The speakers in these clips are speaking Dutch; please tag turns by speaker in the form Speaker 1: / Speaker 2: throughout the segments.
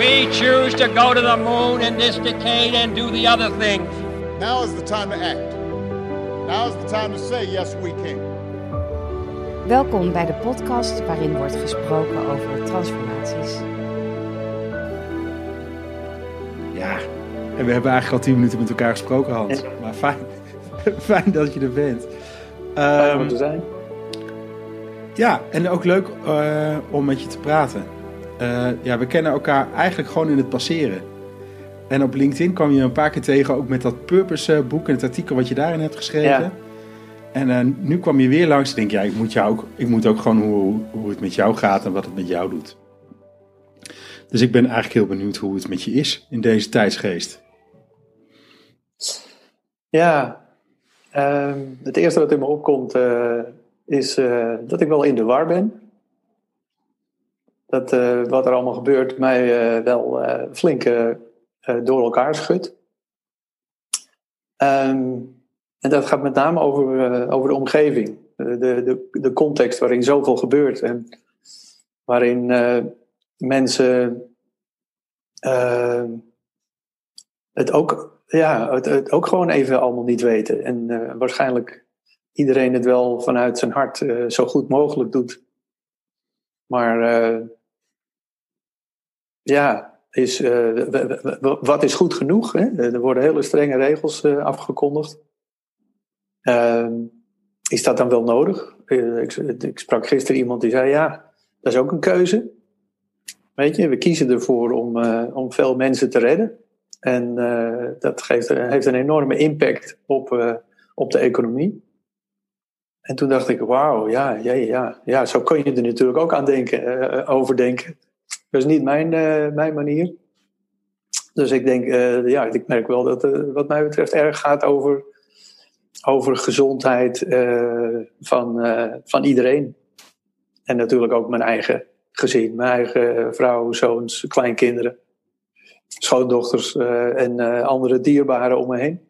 Speaker 1: We choose to go to the moon in this decade and do the other things.
Speaker 2: Now is the time to act. Now is the time to say yes we can.
Speaker 3: Welkom bij de podcast waarin wordt gesproken over transformaties.
Speaker 4: Ja, en we hebben eigenlijk al tien minuten met elkaar gesproken, Hans. Maar fijn, fijn dat je er bent.
Speaker 5: Fijn om
Speaker 4: Ehm,
Speaker 5: te zijn.
Speaker 4: ja, en ook leuk eh, om met je te praten. Eh, ja, we kennen elkaar eigenlijk gewoon in het passeren. En op LinkedIn kwam je een paar keer tegen, ook met dat Purpose eh, boek en het artikel wat je daarin hebt geschreven.
Speaker 5: Ja.
Speaker 4: En eh, nu kwam je weer langs. Ik denk, ja, ik moet, jou ook, ik moet ook gewoon hoe, hoe het met jou gaat en wat het met jou doet. Dus ik ben eigenlijk heel benieuwd hoe het met je is in deze tijdsgeest.
Speaker 5: Ja, ehm, het eerste wat in me opkomt is dat ik wel in de war ben. Dat eh, wat er allemaal gebeurt mij eh, wel eh, flink door elkaar schudt. Ehm, en dat gaat met name over, over de omgeving. De, de, de context waarin zoveel gebeurt. En waarin mensen eh, het ook ja, het, het ook gewoon even allemaal niet weten. En waarschijnlijk iedereen het wel vanuit zijn hart zo goed mogelijk doet. Maar ja, is, eh, wat is goed genoeg? Hè? Er worden hele strenge regels eh, afgekondigd. Ehm, is dat dan wel nodig? Eh, ik, ik sprak gisteren iemand die zei: Ja, dat is ook een keuze. Weet je, we kiezen ervoor om, eh, om veel mensen te redden. En eh, dat geeft, heeft een enorme impact op, eh, op de economie. En toen dacht ik, wauw, ja, ja, ja, ja, zo kun je er natuurlijk ook aan denken, eh, over denken. Dat is niet mijn, eh, mijn manier. Dus ik denk, eh, ja, ik merk wel dat het wat mij betreft erg gaat over, over gezondheid eh, van, eh, van iedereen. En natuurlijk ook mijn eigen gezin, mijn eigen vrouw, zoons, kleinkinderen schoondochters eh, en eh, andere dierbaren om me heen.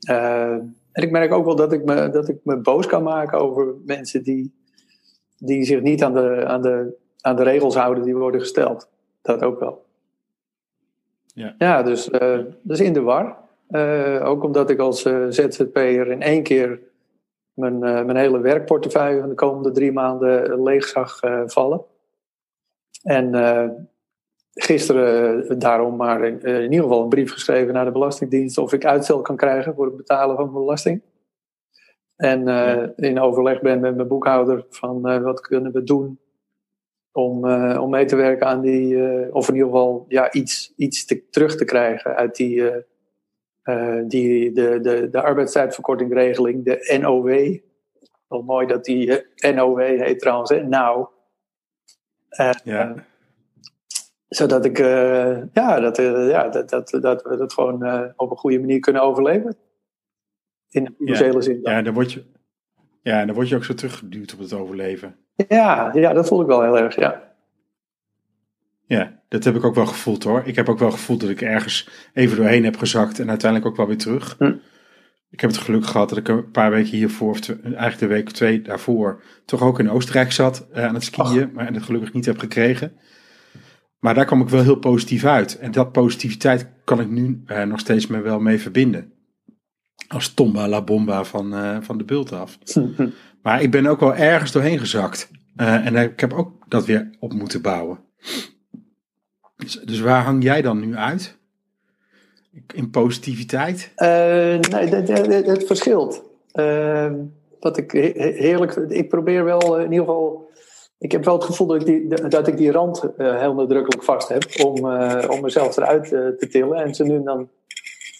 Speaker 5: Eh, en ik merk ook wel dat ik, me, dat ik me boos kan maken over mensen die, die zich niet aan de, aan, de, aan de regels houden die worden gesteld. Dat ook wel.
Speaker 4: Ja.
Speaker 5: Ja, dus, eh, dus in de war. Eh, ook omdat ik als eh, ZZP'er in één keer mijn, mijn hele werkportefeuille van de komende drie maanden leeg zag vallen. En gisteren daarom maar in, in ieder geval een brief geschreven naar de Belastingdienst of ik uitstel kan krijgen voor het betalen van belasting. En in overleg ben met mijn boekhouder van wat kunnen we doen om, eh, om mee te werken aan die, eh, of in ieder geval ja, iets, iets te, terug te krijgen uit die, eh, die de, de, de arbeidstijdverkortingregeling, de NOW. Wel mooi dat die NOW heet trouwens, hè? nou.
Speaker 4: Ja.
Speaker 5: zodat ik, ja, dat, ja, dat, dat, dat we dat gewoon op een goede manier kunnen overleven. In de financiële zin. dan.
Speaker 4: Ja, dan word je, ja, dan word je ook zo teruggeduwd op het overleven.
Speaker 5: Ja, ja, dat voel ik wel heel erg, ja.
Speaker 4: Ja, dat heb ik ook wel gevoeld hoor. Ik heb ook wel gevoeld dat ik ergens even doorheen heb gezakt en uiteindelijk ook wel weer terug.
Speaker 5: Hm.
Speaker 4: Ik heb het geluk gehad dat ik een paar weken hiervoor, of eigenlijk de week twee daarvoor, toch ook in Oostenrijk zat eh, aan het skiën, maar het gelukkig niet heb gekregen. Maar daar kwam ik wel heel positief uit. En dat positiviteit kan ik nu eh, nog steeds me wel mee verbinden. Als Tomba la Bomba van, eh, van de bult af. Maar ik ben ook wel ergens doorheen gezakt. Eh, en ik heb ook dat weer op moeten bouwen. Dus, dus waar hang jij dan nu uit? In positiviteit?
Speaker 5: Eh, nee, dat, dat, dat- het verschilt. Wat ik he- he- heerlijk ik probeer wel in ieder geval. Ik heb wel het gevoel dat ik die, dat ik die rand heel nadrukkelijk vast heb om, om mezelf eruit te tillen. En zo nu dan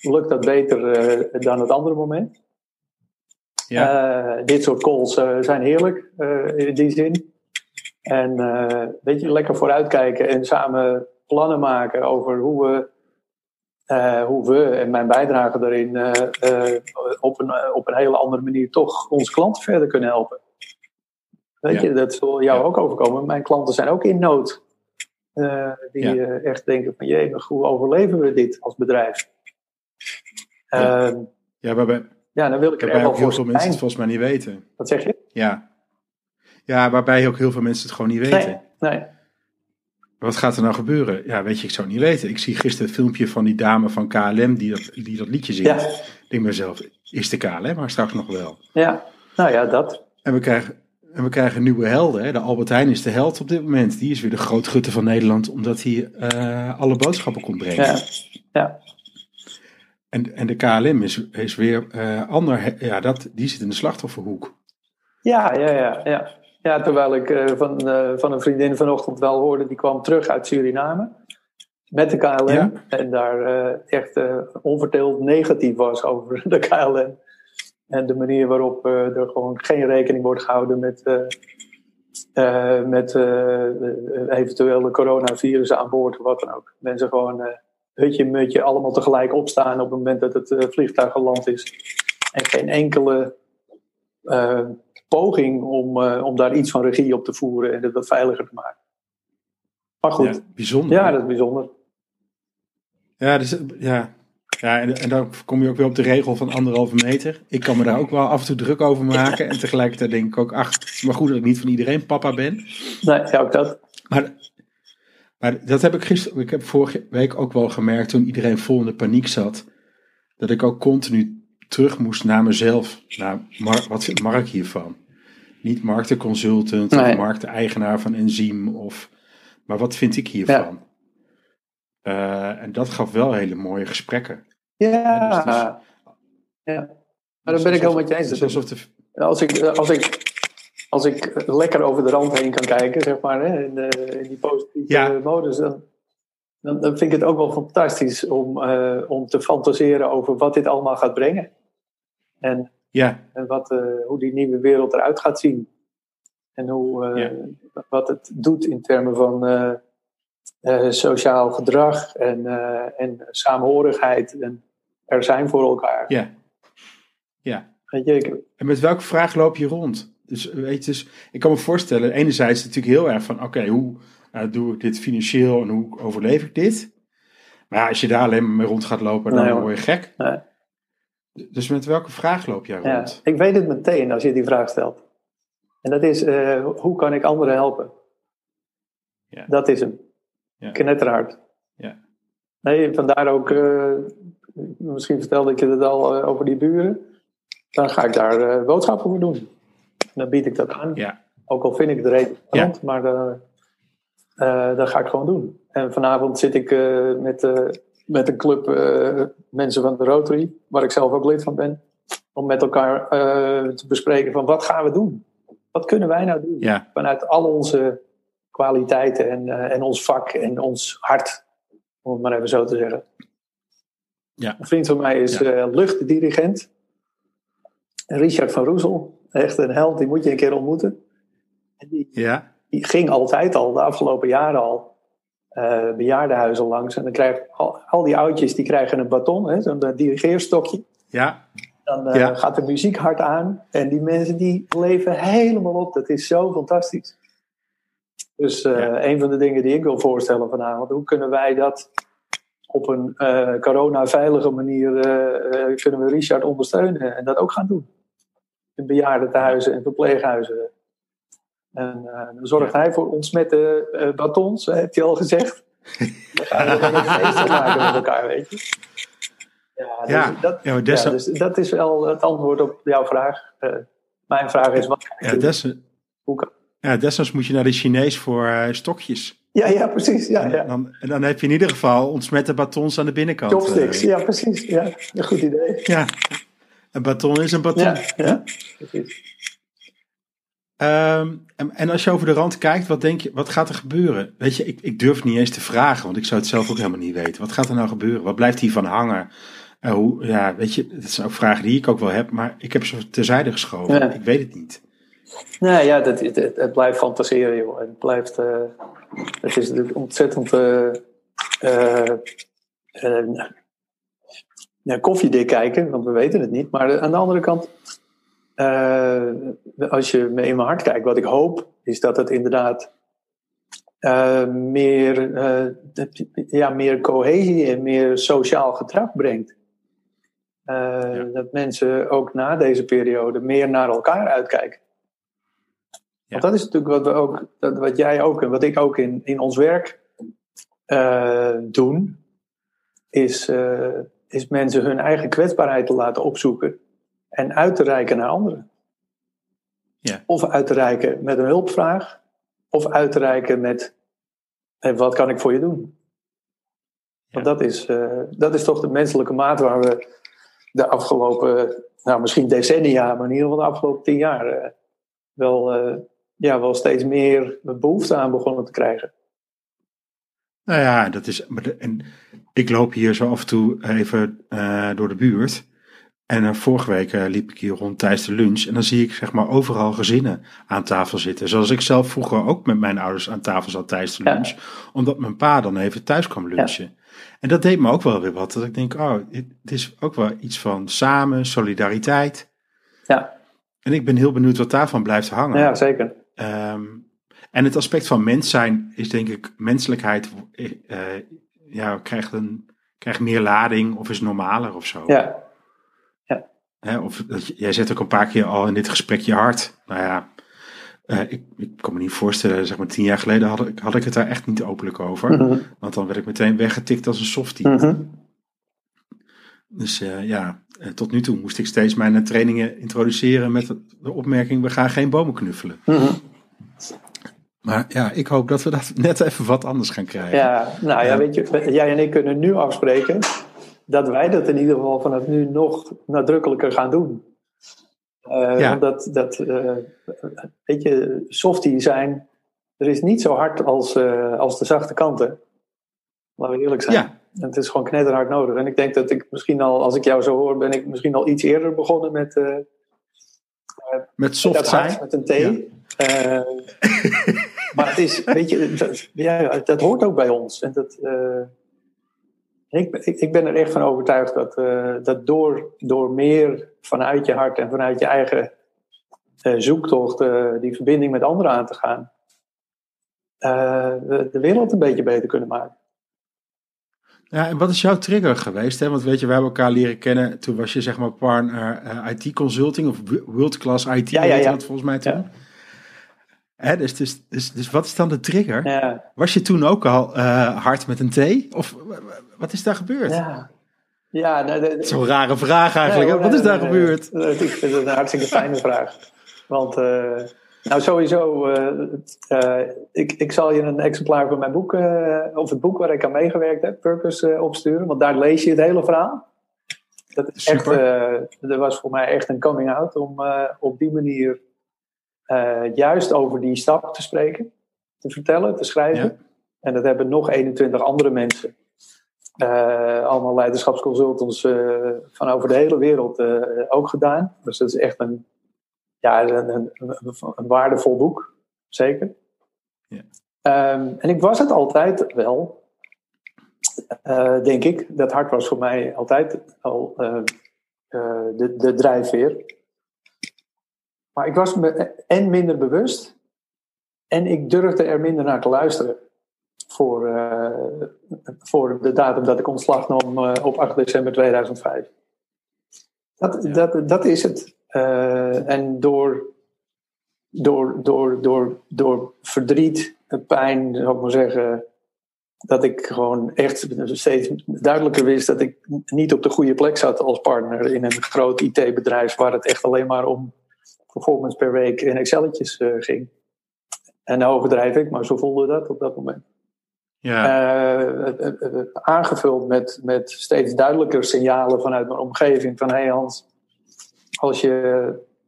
Speaker 5: lukt dat beter eh, dan het andere moment.
Speaker 4: Ja.
Speaker 5: Eh, dit soort calls eh, zijn heerlijk in die zin. En weet je, lekker vooruitkijken en samen plannen maken over hoe we, hoe we en mijn bijdrage daarin op, een, op een hele andere manier toch onze klanten verder kunnen helpen. Weet
Speaker 4: Ja.
Speaker 5: je, dat zal jou
Speaker 4: Ja.
Speaker 5: ook overkomen. Mijn klanten zijn ook in nood. Die
Speaker 4: Ja.
Speaker 5: echt denken van jee, hoe overleven we dit als bedrijf?
Speaker 4: Ja.
Speaker 5: Ehm,
Speaker 4: ja, waarbij,
Speaker 5: ja, dan wil ik er
Speaker 4: waarbij
Speaker 5: wel
Speaker 4: ook heel
Speaker 5: voor
Speaker 4: veel mensen het volgens mij niet weten.
Speaker 5: Wat zeg je?
Speaker 4: Ja. ja, waarbij ook heel veel mensen het gewoon niet weten.
Speaker 5: Nee, nee.
Speaker 4: Wat gaat er nou gebeuren? Ja, weet je, ik zou het niet weten. Ik zie gisteren het filmpje van die dame van KLM die dat, die dat liedje zingt.
Speaker 5: Ja.
Speaker 4: Ik denk mezelf, is de KLM maar straks nog wel?
Speaker 5: Ja, nou ja, dat.
Speaker 4: En we krijgen, en we krijgen nieuwe helden. Hè? De Albert Heijn is de held op dit moment. Die is weer de grootgutter van Nederland, omdat hij eh, alle boodschappen komt brengen.
Speaker 5: Ja, ja.
Speaker 4: En, en de KLM is, is weer eh, ander. Ja, dat, die zit in de slachtofferhoek.
Speaker 5: Ja, ja, ja, ja. Ja, terwijl ik eh, van, eh, van een vriendin vanochtend wel hoorde, die kwam terug uit Suriname met de KLM.
Speaker 4: Ja.
Speaker 5: En daar echt onverdeeld negatief was over de KLM. En de manier waarop er gewoon geen rekening wordt gehouden met, met eventuele coronavirus aan boord of wat dan ook. Mensen gewoon hutje mutje allemaal tegelijk opstaan op het moment dat het eh, vliegtuig geland is. En geen enkele eh, poging om, eh, om daar iets van regie op te voeren en het wat veiliger te maken. Maar goed,
Speaker 4: Ja, bijzonder.
Speaker 5: ja, dat is bijzonder.
Speaker 4: Ja, dus, ja. ja en, en dan kom je ook weer op de regel van anderhalve meter. Ik kan me daar ook wel af en toe druk over maken. En tegelijkertijd denk ik ook, ach, het is maar goed dat ik niet van iedereen papa ben.
Speaker 5: Nee, ja, ook dat.
Speaker 4: Maar, maar dat heb ik gisteren, ik heb vorige week ook wel gemerkt toen iedereen vol in de paniek zat. Dat ik ook continu terug moest naar mezelf. Naar wat vindt Mark hiervan? Niet Mark de consultant
Speaker 5: Nee.
Speaker 4: of Mark de eigenaar van Enzym. Of, maar wat vind ik hiervan? Eh, en dat gaf wel hele mooie gesprekken.
Speaker 5: Ja,
Speaker 4: dus
Speaker 5: ja. Maar daar ben ik helemaal met je eens.
Speaker 4: Alsof de,
Speaker 5: Als ik, als ik, als ik lekker over de rand heen kan kijken, zeg maar, hè, in, eh, in die positieve
Speaker 4: Ja.
Speaker 5: modus, dan, dan, dan vind ik het ook wel fantastisch om, eh, om te fantaseren over wat dit allemaal gaat brengen. En,
Speaker 4: ja,
Speaker 5: en wat, eh, hoe die nieuwe wereld eruit gaat zien. En hoe, wat het doet in termen van sociaal gedrag en, en samenhorigheid en er zijn voor elkaar.
Speaker 4: ja, ja.
Speaker 5: Weet je, ik,
Speaker 4: En met welke vraag loop je rond? Dus, weet je, dus ik kan me voorstellen, enerzijds is het natuurlijk heel erg van, oké, hoe eh, doe ik dit financieel en hoe overleef ik dit? Maar ja, als je daar alleen maar mee rond gaat lopen, dan
Speaker 5: Nee,
Speaker 4: word je gek.
Speaker 5: Nee.
Speaker 4: Dus met welke vraag loop jij
Speaker 5: Ja,
Speaker 4: rond?
Speaker 5: ik weet het meteen als je die vraag stelt. En dat is, eh, hoe kan ik anderen helpen?
Speaker 4: Ja.
Speaker 5: Dat is hem.
Speaker 4: Ja.
Speaker 5: Knetterhard.
Speaker 4: Ja.
Speaker 5: Nee, vandaar ook, eh, misschien vertelde ik je het al over die buren. Dan ga ik daar boodschappen voor doen. Dan bied ik dat aan.
Speaker 4: Ja,
Speaker 5: Ook al vind ik het reden
Speaker 4: Ja.
Speaker 5: maar eh, eh, dat ga ik gewoon doen. En vanavond zit ik eh, met, met een club mensen van de Rotary, waar ik zelf ook lid van ben, om met elkaar te bespreken van wat gaan we doen? Wat kunnen wij nou doen?
Speaker 4: ja,
Speaker 5: Vanuit al onze kwaliteiten en, en ons vak en ons hart, om het maar even zo te zeggen.
Speaker 4: Ja.
Speaker 5: Een vriend van mij is
Speaker 4: Ja.
Speaker 5: luchtdirigent. Richard van Roesel, echt een held, die moet je een keer ontmoeten. En die,
Speaker 4: ja,
Speaker 5: die ging altijd al, de afgelopen jaren al, eh bejaardenhuizen langs. En dan krijgen al, al die oudjes, die krijgen een baton, zo'n eh, dirigeerstokje.
Speaker 4: ja,
Speaker 5: Dan eh,
Speaker 4: Ja.
Speaker 5: gaat de muziek hard aan. En die mensen die leven helemaal op. Dat is zo fantastisch. Dus
Speaker 4: Ja.
Speaker 5: een van de dingen die ik wil voorstellen vanavond. Hoe kunnen wij dat op een corona-veilige manier... kunnen we Richard ondersteunen en dat ook gaan doen. In bejaardentehuizen en verpleeghuizen. En eh, dan zorgt hij voor ons met de eh, batons, heeft hij al gezegd. Dan gaan we dan een feest maken met elkaar, weet je. Ja, dus
Speaker 4: Ja.
Speaker 5: dat,
Speaker 4: ja, maar des,
Speaker 5: ja, dus dat is wel het antwoord op jouw vraag. Eh, mijn vraag is: wat kan ik
Speaker 4: ja, des,
Speaker 5: Hoe kan-
Speaker 4: ja, desnoods moet je naar de Chinees voor stokjes.
Speaker 5: ja, ja, precies. Ja,
Speaker 4: En,
Speaker 5: ja.
Speaker 4: dan, en dan heb je in ieder geval ontsmette batons aan de binnenkant.
Speaker 5: Chopsticks, ja, precies. Ja, een goed idee.
Speaker 4: ja, een baton is een baton.
Speaker 5: Ja.
Speaker 4: Ehm, en, en als je over de rand kijkt, wat denk je, wat gaat er gebeuren? Weet je, ik, ik durf niet eens te vragen, want ik zou het zelf ook helemaal niet weten. Wat gaat er nou gebeuren? Wat blijft hiervan hangen? Eh, hoe, ja, weet je, dat zijn ook vragen die ik ook wel heb, maar ik heb ze terzijde geschoven.
Speaker 5: Ja.
Speaker 4: Ik weet het niet.
Speaker 5: Nee, ja, dat, het, blijft fantaseren, joh. Het blijft. eh, het is natuurlijk ontzettend. eh, ja, koffiedik kijken, want we weten het niet. Maar aan de andere kant. eh, als je me in mijn hart kijkt, wat ik hoop, is dat het inderdaad. eh, meer, eh, ja, meer cohesie en meer sociaal gedrag brengt. Dat mensen ook na deze periode meer naar elkaar uitkijken. Want dat is natuurlijk wat we ook, dat, wat jij ook en wat ik ook in, in ons werk doen, is, is mensen hun eigen kwetsbaarheid te laten opzoeken en uit te reiken naar anderen.
Speaker 4: Ja.
Speaker 5: Of uit te reiken met een hulpvraag, of uit te reiken met hey, wat kan ik voor je doen? Want dat is, eh, dat is toch de menselijke maat waar we de afgelopen, nou misschien decennia, maar in ieder geval de afgelopen tien jaar eh, wel, eh, ja, wel steeds meer behoefte aan begonnen te krijgen.
Speaker 4: Nou ja, dat is. maar de- En ik loop hier zo af en toe even eh, door de buurt. En eh, vorige week eh, liep ik hier rond tijdens de lunch. En dan zie ik zeg maar overal gezinnen aan tafel zitten. Zoals ik zelf vroeger ook met mijn ouders aan tafel zat tijdens de
Speaker 5: Ja.
Speaker 4: lunch. Omdat mijn pa dan even thuis kwam lunchen. En dat deed me ook wel weer wat. Dat ik denk, oh, het is ook wel iets van samen, solidariteit.
Speaker 5: Ja,
Speaker 4: En ik ben heel benieuwd wat daarvan blijft hangen.
Speaker 5: ja zeker.
Speaker 4: Ehm, en het aspect van mens zijn is denk ik, menselijkheid ja, krijgt, een, krijgt meer lading of is normaler of zo.
Speaker 5: Ja,
Speaker 4: Hè, of dat, jij zet ook een paar keer al in dit gesprek je hart. Nou ja, eh, ik, ik kan me niet voorstellen, zeg maar tien jaar geleden had ik, had ik het daar echt niet openlijk over.
Speaker 5: Mhm.
Speaker 4: Want dan werd ik meteen weggetikt als een softie.
Speaker 5: Mhm.
Speaker 4: Dus eh, ja, eh, tot nu toe moest ik steeds mijn trainingen introduceren met de opmerking, we gaan geen bomen knuffelen.
Speaker 5: Mhm.
Speaker 4: Maar ja, ik hoop dat we dat net even wat anders gaan krijgen.
Speaker 5: Ja, nou ja,
Speaker 4: Ja.
Speaker 5: weet je, jij en ik kunnen nu afspreken dat wij dat in ieder geval vanaf nu nog nadrukkelijker gaan doen. Eh,
Speaker 4: Ja.
Speaker 5: Want dat, dat eh, weet je, softie zijn, er is niet zo hard als, eh, als de zachte kanten. Laten we eerlijk zijn.
Speaker 4: Ja.
Speaker 5: En Het is gewoon knetterhard nodig. En ik denk dat ik misschien al, als ik jou zo hoor, ben ik misschien al iets eerder begonnen met,
Speaker 4: Met soft zijn.
Speaker 5: met een T. Eh, maar het is, weet je, dat, ja, dat hoort ook bij ons. En dat, eh, ik, ik, ik ben er echt van overtuigd dat, eh, dat door, door meer vanuit je hart en vanuit je eigen eh, zoektocht die verbinding met anderen aan te gaan, we de wereld een beetje beter kunnen maken.
Speaker 4: Ja, en wat is jouw trigger geweest? Hè? Want weet je, we hebben elkaar leren kennen. Toen was je zeg maar partner IT Consulting of World Class IT,
Speaker 5: Ja, ja, ja.
Speaker 4: dat volgens mij toen.
Speaker 5: Ja.
Speaker 4: Hè, dus, dus, dus, dus wat is dan de trigger?
Speaker 5: Ja,
Speaker 4: Was je toen ook al eh, hard met een T? Of wat is daar gebeurd?
Speaker 5: ja. ja nou,
Speaker 4: Zo'n rare vraag eigenlijk.
Speaker 5: Nee,
Speaker 4: wat is daar
Speaker 5: nee,
Speaker 4: gebeurd?
Speaker 5: nee. Ik vind het een hartstikke fijne vraag. Want, eh, nou sowieso, eh, eh, ik, ik zal je een exemplaar van mijn boek, eh, of het boek waar ik aan meegewerkt heb, Purpose, eh, opsturen. Want daar lees je het hele verhaal. Dat, is echt, eh, dat was voor mij echt een coming out om eh, op die manier eh, juist over die stap te spreken, te vertellen, te schrijven.
Speaker 4: Ja.
Speaker 5: En dat hebben nog 21 andere mensen. Eh, allemaal leiderschapsconsultants eh, van over de hele wereld eh, ook gedaan. Dus dat is echt een, ja, een, een, een, een waardevol boek. Zeker.
Speaker 4: Ja.
Speaker 5: Ehm, en ik was het altijd wel, eh, denk ik. Dat hart was voor mij altijd al eh, eh, de, de drijfveer. Maar ik was me en minder bewust. En ik durfde er minder naar te luisteren. Voor, eh, voor de datum dat ik ontslag nam eh, op 8 december 2005. Dat,
Speaker 4: Ja.
Speaker 5: dat, dat is het. Eh, en door, door, door, door, door verdriet, pijn, zou ik maar zeggen. Dat ik gewoon echt steeds duidelijker wist dat ik niet op de goede plek zat als partner in een groot IT-bedrijf waar het echt alleen maar om performance per week in Excelletjes eh, ging. En nou overdrijf ik, maar zo voelde dat op dat moment.
Speaker 4: Ja,
Speaker 5: Eh, aangevuld met, met steeds duidelijker signalen vanuit mijn omgeving. Van hé hey Hans, als je,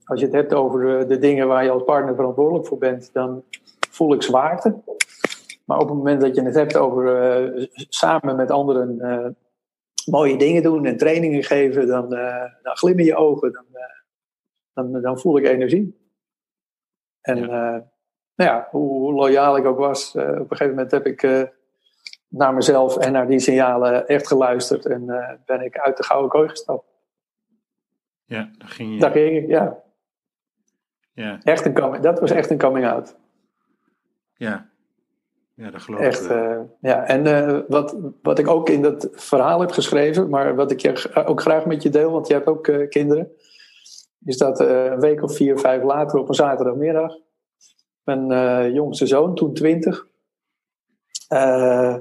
Speaker 5: als je het hebt over de, dingen waar je als partner verantwoordelijk voor bent, dan voel ik zwaarte. Maar op het moment dat je het hebt over eh, samen met anderen mooie dingen doen en trainingen geven, dan, dan glimmen je ogen, dan, dan, dan voel ik energie. En eh, nou ja, hoe, loyaal ik ook was, eh, op een gegeven moment heb ik eh, naar mezelf en naar die signalen echt geluisterd en ben ik uit de gouden kooi gestapt.
Speaker 4: ja, dan ging je.
Speaker 5: Daar ging ik, ja.
Speaker 4: Ja,
Speaker 5: Echt een coming, dat was echt een coming out.
Speaker 4: ja. Ja, dat geloof
Speaker 5: Echt,
Speaker 4: ik.
Speaker 5: eh, ja. En wat, wat ik ook in dat verhaal heb geschreven, maar wat ik je ook graag met je deel, want je hebt ook kinderen, is dat eh, een week of vier, vijf later op een zaterdagmiddag, mijn eh, jongste zoon, toen twintig, eh,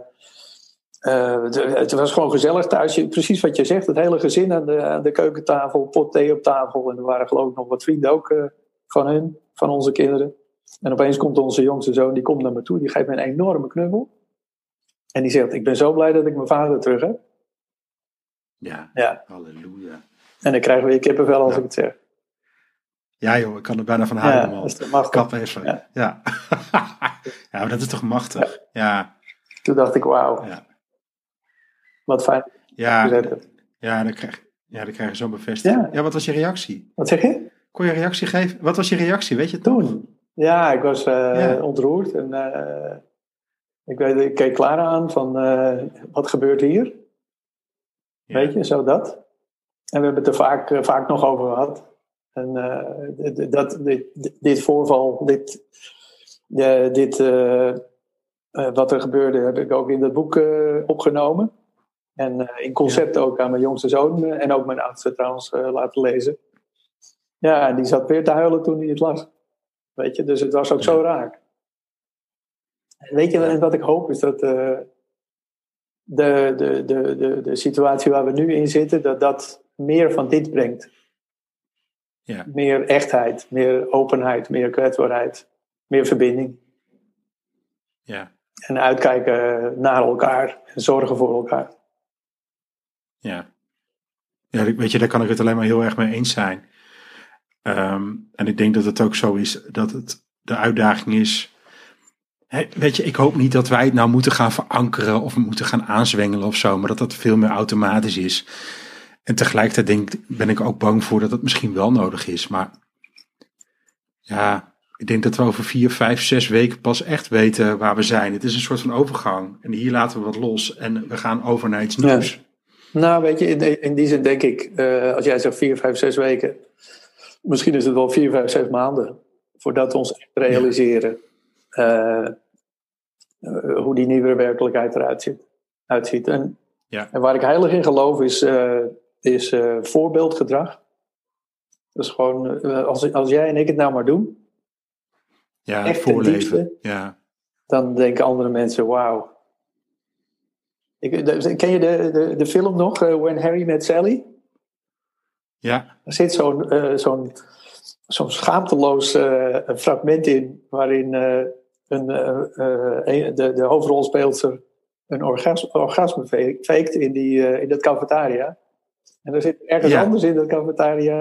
Speaker 5: eh, het, het was gewoon gezellig thuis. Je- Precies wat je zegt, het hele gezin aan de, aan de keukentafel, pot thee op tafel. En er waren geloof ik nog wat vrienden ook van hun, van onze kinderen. En opeens komt onze jongste zoon, die komt naar me toe. Die geeft me een enorme knuffel. En die zegt, ik ben zo blij dat ik mijn vader terug heb.
Speaker 4: Ja,
Speaker 5: Ja.
Speaker 4: halleluja.
Speaker 5: En dan krijgen we weer kippenvel als
Speaker 4: Ja.
Speaker 5: ik het zeg.
Speaker 4: Ja joh, ik kan er bijna van huilen
Speaker 5: Ja,
Speaker 4: man.
Speaker 5: dat is.
Speaker 4: Kap even. Ja.
Speaker 5: Ja.
Speaker 4: Ja. maar dat is toch machtig. Ja,
Speaker 5: Toen dacht ik, wauw,
Speaker 4: ja.
Speaker 5: wat fijn.
Speaker 4: Ja, ja, dan krijg, ja, dan krijg je zo'n bevestiging.
Speaker 5: Ja.
Speaker 4: Ja. wat was je reactie?
Speaker 5: Wat zeg je?
Speaker 4: Kon je een reactie geven? Wat was je reactie? Weet je?
Speaker 5: Toen? Ja, ik was eh, ontroerd. En eh, ik, weet, ik keek klaar aan van, eh, wat gebeurt hier? Weet je, zo dat. En we hebben het er vaak, vaak nog over gehad. En eh, dat, dit, dit voorval, dit, dit eh, eh, wat er gebeurde, heb ik ook in dat boek opgenomen. En in concept ook aan mijn jongste zoon en ook mijn oudste trouwens laten lezen. Ja, en die zat weer te huilen toen hij het las. Weet je, dus het was ook zo raak. En Weet je, en wat ik hoop is dat de, de, de, de, de situatie waar we nu in zitten, dat dat meer van dit brengt.
Speaker 4: Ja.
Speaker 5: Meer echtheid, meer openheid, meer kwetsbaarheid, meer verbinding.
Speaker 4: Ja.
Speaker 5: En uitkijken naar elkaar en zorgen voor elkaar.
Speaker 4: Ja. Ja, weet je, daar kan ik het alleen maar heel erg mee eens zijn. Ehm, en ik denk dat het ook zo is dat het de uitdaging is. Weet je, ik hoop niet dat wij het nou moeten gaan verankeren of moeten gaan aanzwengelen of zo, maar dat dat veel meer automatisch is. En tegelijkertijd denk, ben ik ook bang voor dat het misschien wel nodig is. Maar ja, ik denk dat we over vier, vijf, zes weken pas echt weten waar we zijn. Het is een soort van overgang. En hier laten we wat los en we gaan over naar iets
Speaker 5: Ja.
Speaker 4: nieuws.
Speaker 5: Nou, weet je, in, in die zin denk ik, eh, als jij zegt vier, vijf, zes weken, misschien is het wel vier, vijf, zes maanden voordat we ons echt realiseren eh, eh, hoe die nieuwe werkelijkheid eruit ziet, uitziet. En,
Speaker 4: Ja.
Speaker 5: en waar ik heilig in geloof is, is eh, voorbeeldgedrag. Dat is gewoon, eh, als, als jij en ik het nou maar doen,
Speaker 4: Ja,
Speaker 5: Echt
Speaker 4: voorleven.
Speaker 5: diepste.
Speaker 4: Ja.
Speaker 5: dan denken andere mensen, wauw. Ken je de, de, de film nog, eh, When Harry Met Sally?
Speaker 4: Ja.
Speaker 5: Er zit zo'n zo'n zo'n schaamteloos fragment in waarin een, de, de hoofdrolspeelster een orgas, orgasme faked in, die, in dat cafetaria. En er zit ergens
Speaker 4: Ja.
Speaker 5: anders in dat cafetaria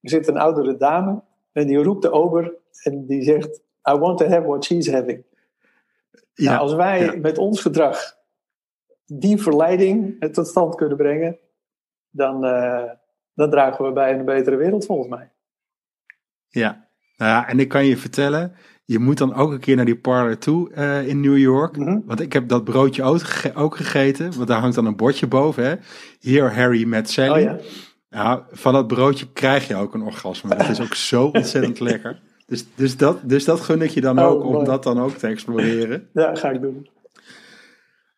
Speaker 5: er zit een oudere dame en die roept de ober en die zegt I want to have what she's having.
Speaker 4: Ja.
Speaker 5: Nou, als wij
Speaker 4: ja.
Speaker 5: met ons gedrag die verleiding tot stand kunnen brengen, dan, eh, dan dragen we bij een betere wereld volgens mij.
Speaker 4: ja. Nou ja, en ik kan je vertellen, je moet dan ook een keer naar die parlor toe eh, in New York.
Speaker 5: Mhm.
Speaker 4: Want ik heb dat broodje ook, ook gegeten, want daar hangt dan een bordje boven. Hè? Here Harry met Sally.
Speaker 5: Oh ja.
Speaker 4: Van dat broodje krijg je ook een orgasme. Dat is ook zo ontzettend lekker. Dus, dus, dat, dus dat gun ik je dan
Speaker 5: Oh,
Speaker 4: ook, om dat dan ook te exploreren.
Speaker 5: ja, ga ik doen.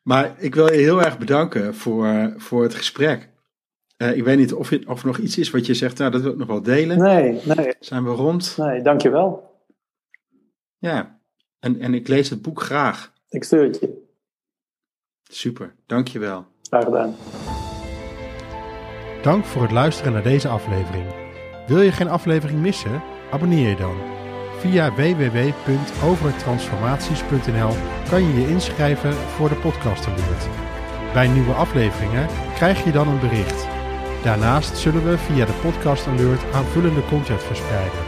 Speaker 4: Maar ik wil je heel erg bedanken voor, voor het gesprek. Eh, ik weet niet of, je, of er nog iets is wat je zegt, nou dat wil ik nog wel delen.
Speaker 5: Nee, nee,
Speaker 4: Zijn we rond?
Speaker 5: nee, dankjewel.
Speaker 4: Ja. En, en ik lees het boek graag.
Speaker 5: Ik stuur het je.
Speaker 4: Super, dankjewel.
Speaker 5: Graag gedaan.
Speaker 6: Dank voor het luisteren naar deze aflevering. Wil je geen aflevering missen? Abonneer je dan. Via www.overtransformaties.nl kan je je inschrijven voor de podcast alert. Bij nieuwe afleveringen krijg je dan een bericht. Daarnaast zullen we via de podcast alert aanvullende content verspreiden.